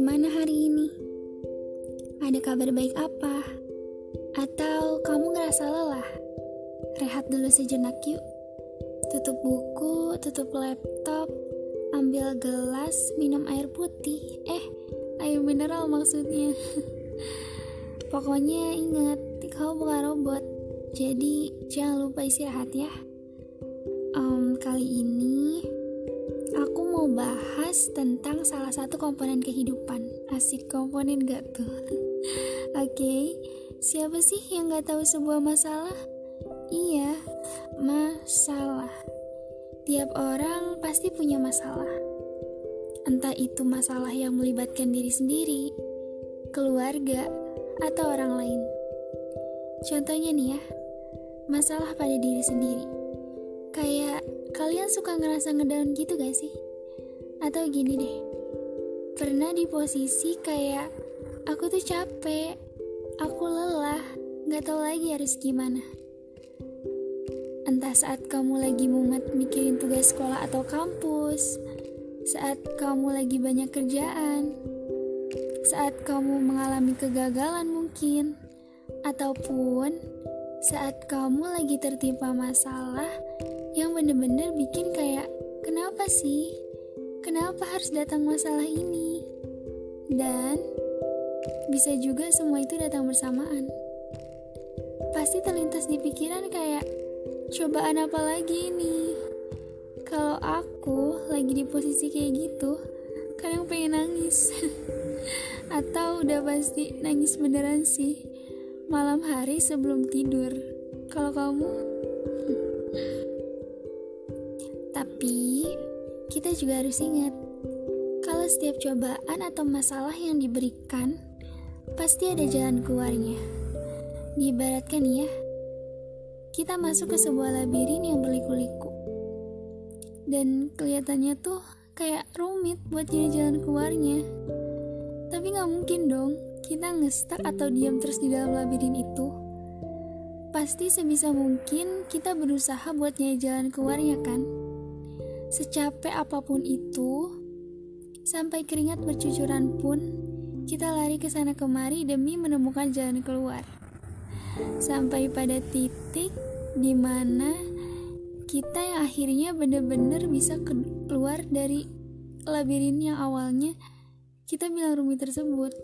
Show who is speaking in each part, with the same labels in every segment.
Speaker 1: Gimana hari ini? Ada kabar baik apa? Atau kamu ngerasa lelah? Rehat dulu sejenak yuk. Tutup buku, tutup laptop, ambil gelas, minum air putih. Eh, air mineral maksudnya. Pokoknya ingat, kau bukan robot. Jadi jangan lupa istirahat ya. Um, kali ini aku mau bahas tentang salah satu komponen kehidupan. Asik komponen gak tuh? Oke, okay, siapa sih yang gak tahu sebuah masalah? Iya, masalah. Tiap orang pasti punya masalah. Entah itu masalah yang melibatkan diri sendiri, keluarga, atau orang lain. Contohnya nih ya, masalah pada diri sendiri Kayak kalian suka ngerasa ngedown gitu gak sih? Atau gini deh, pernah di posisi kayak aku tuh capek, aku lelah, gak tahu lagi harus gimana. Entah saat kamu lagi mumet mikirin tugas sekolah atau kampus, saat kamu lagi banyak kerjaan, saat kamu mengalami kegagalan mungkin, ataupun saat kamu lagi tertimpa masalah yang bener-bener bikin kayak kenapa sih? Kenapa harus datang masalah ini? Dan bisa juga semua itu datang bersamaan. Pasti terlintas di pikiran kayak cobaan apa lagi ini? Kalau aku lagi di posisi kayak gitu, kadang pengen nangis. Atau udah pasti nangis beneran sih. Malam hari sebelum tidur. Kalau kamu tapi, kita juga harus ingat, kalau setiap cobaan atau masalah yang diberikan, pasti ada jalan keluarnya. Diibaratkan ya, kita masuk ke sebuah labirin yang berliku-liku. Dan kelihatannya tuh kayak rumit buat jadi jalan keluarnya. Tapi gak mungkin dong kita ngestak atau diam terus di dalam labirin itu. Pasti sebisa mungkin kita berusaha buat nyari jalan keluarnya kan? Secapek apa pun itu, sampai keringat bercucuran pun, kita lari ke sana kemari demi menemukan jalan keluar. Sampai pada titik di mana kita yang akhirnya benar-benar bisa keluar dari labirin yang awalnya kita bilang rumit tersebut.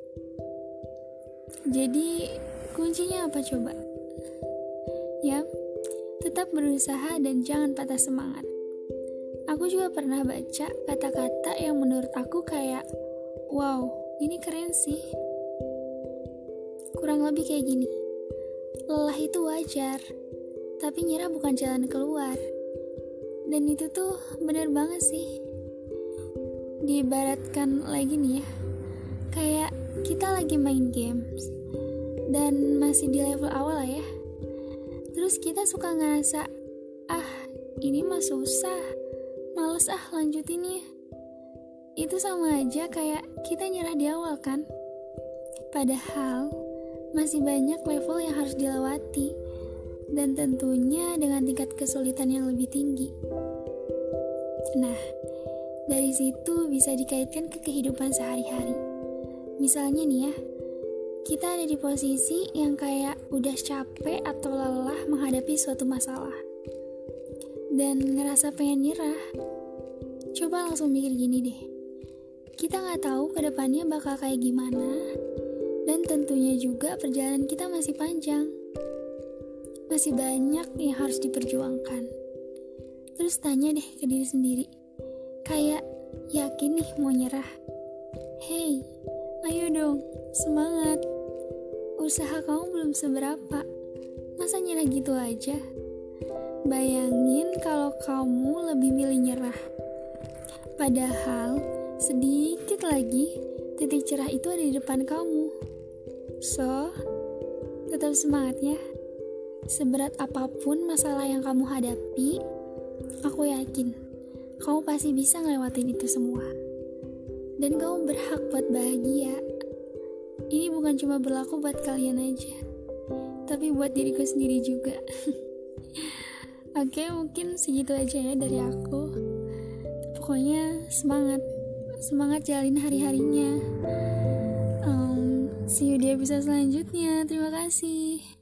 Speaker 1: Jadi, kuncinya apa coba? Ya, tetap berusaha dan jangan patah semangat. Aku juga pernah baca kata-kata yang menurut aku kayak, wow, ini keren sih. Kurang lebih kayak gini. Lelah itu wajar, tapi nyerah bukan jalan keluar. Dan itu tuh bener banget sih. Diibaratkan lagi nih ya, kayak kita lagi main games dan masih di level awal ya. Terus kita suka ngerasa, ah ini mah susah males ah lanjutin ya. Itu sama aja kayak kita nyerah di awal kan? Padahal masih banyak level yang harus dilewati. Dan tentunya dengan tingkat kesulitan yang lebih tinggi. Nah dari situ bisa dikaitkan ke kehidupan sehari-hari. Misalnya nih ya kita ada di posisi yang kayak udah capek atau lelah menghadapi suatu masalah. Dan ngerasa pengen nyerah. Coba langsung mikir gini deh. Kita nggak tahu ke depannya bakal kayak gimana, dan tentunya juga perjalanan kita masih panjang. Masih banyak yang harus diperjuangkan. Terus tanya deh ke diri sendiri, kayak yakin nih mau nyerah? Hey, ayo dong, semangat. Usaha kamu belum seberapa, masa nyerah gitu aja? Bayangin kalau kamu lebih milih nyerah. Padahal sedikit lagi titik cerah itu ada di depan kamu. So, tetap semangat ya. Seberat apa pun masalah yang kamu hadapi, aku yakin kamu pasti bisa ngelewatin itu semua. Dan kamu berhak buat bahagia. Ini bukan cuma berlaku buat kalian aja, tapi buat diriku sendiri juga. Oke, mungkin segitu aja ya dari aku. Pokoknya semangat. semangat jalin hari-harinya. Um, see you di episode selanjutnya. Terima kasih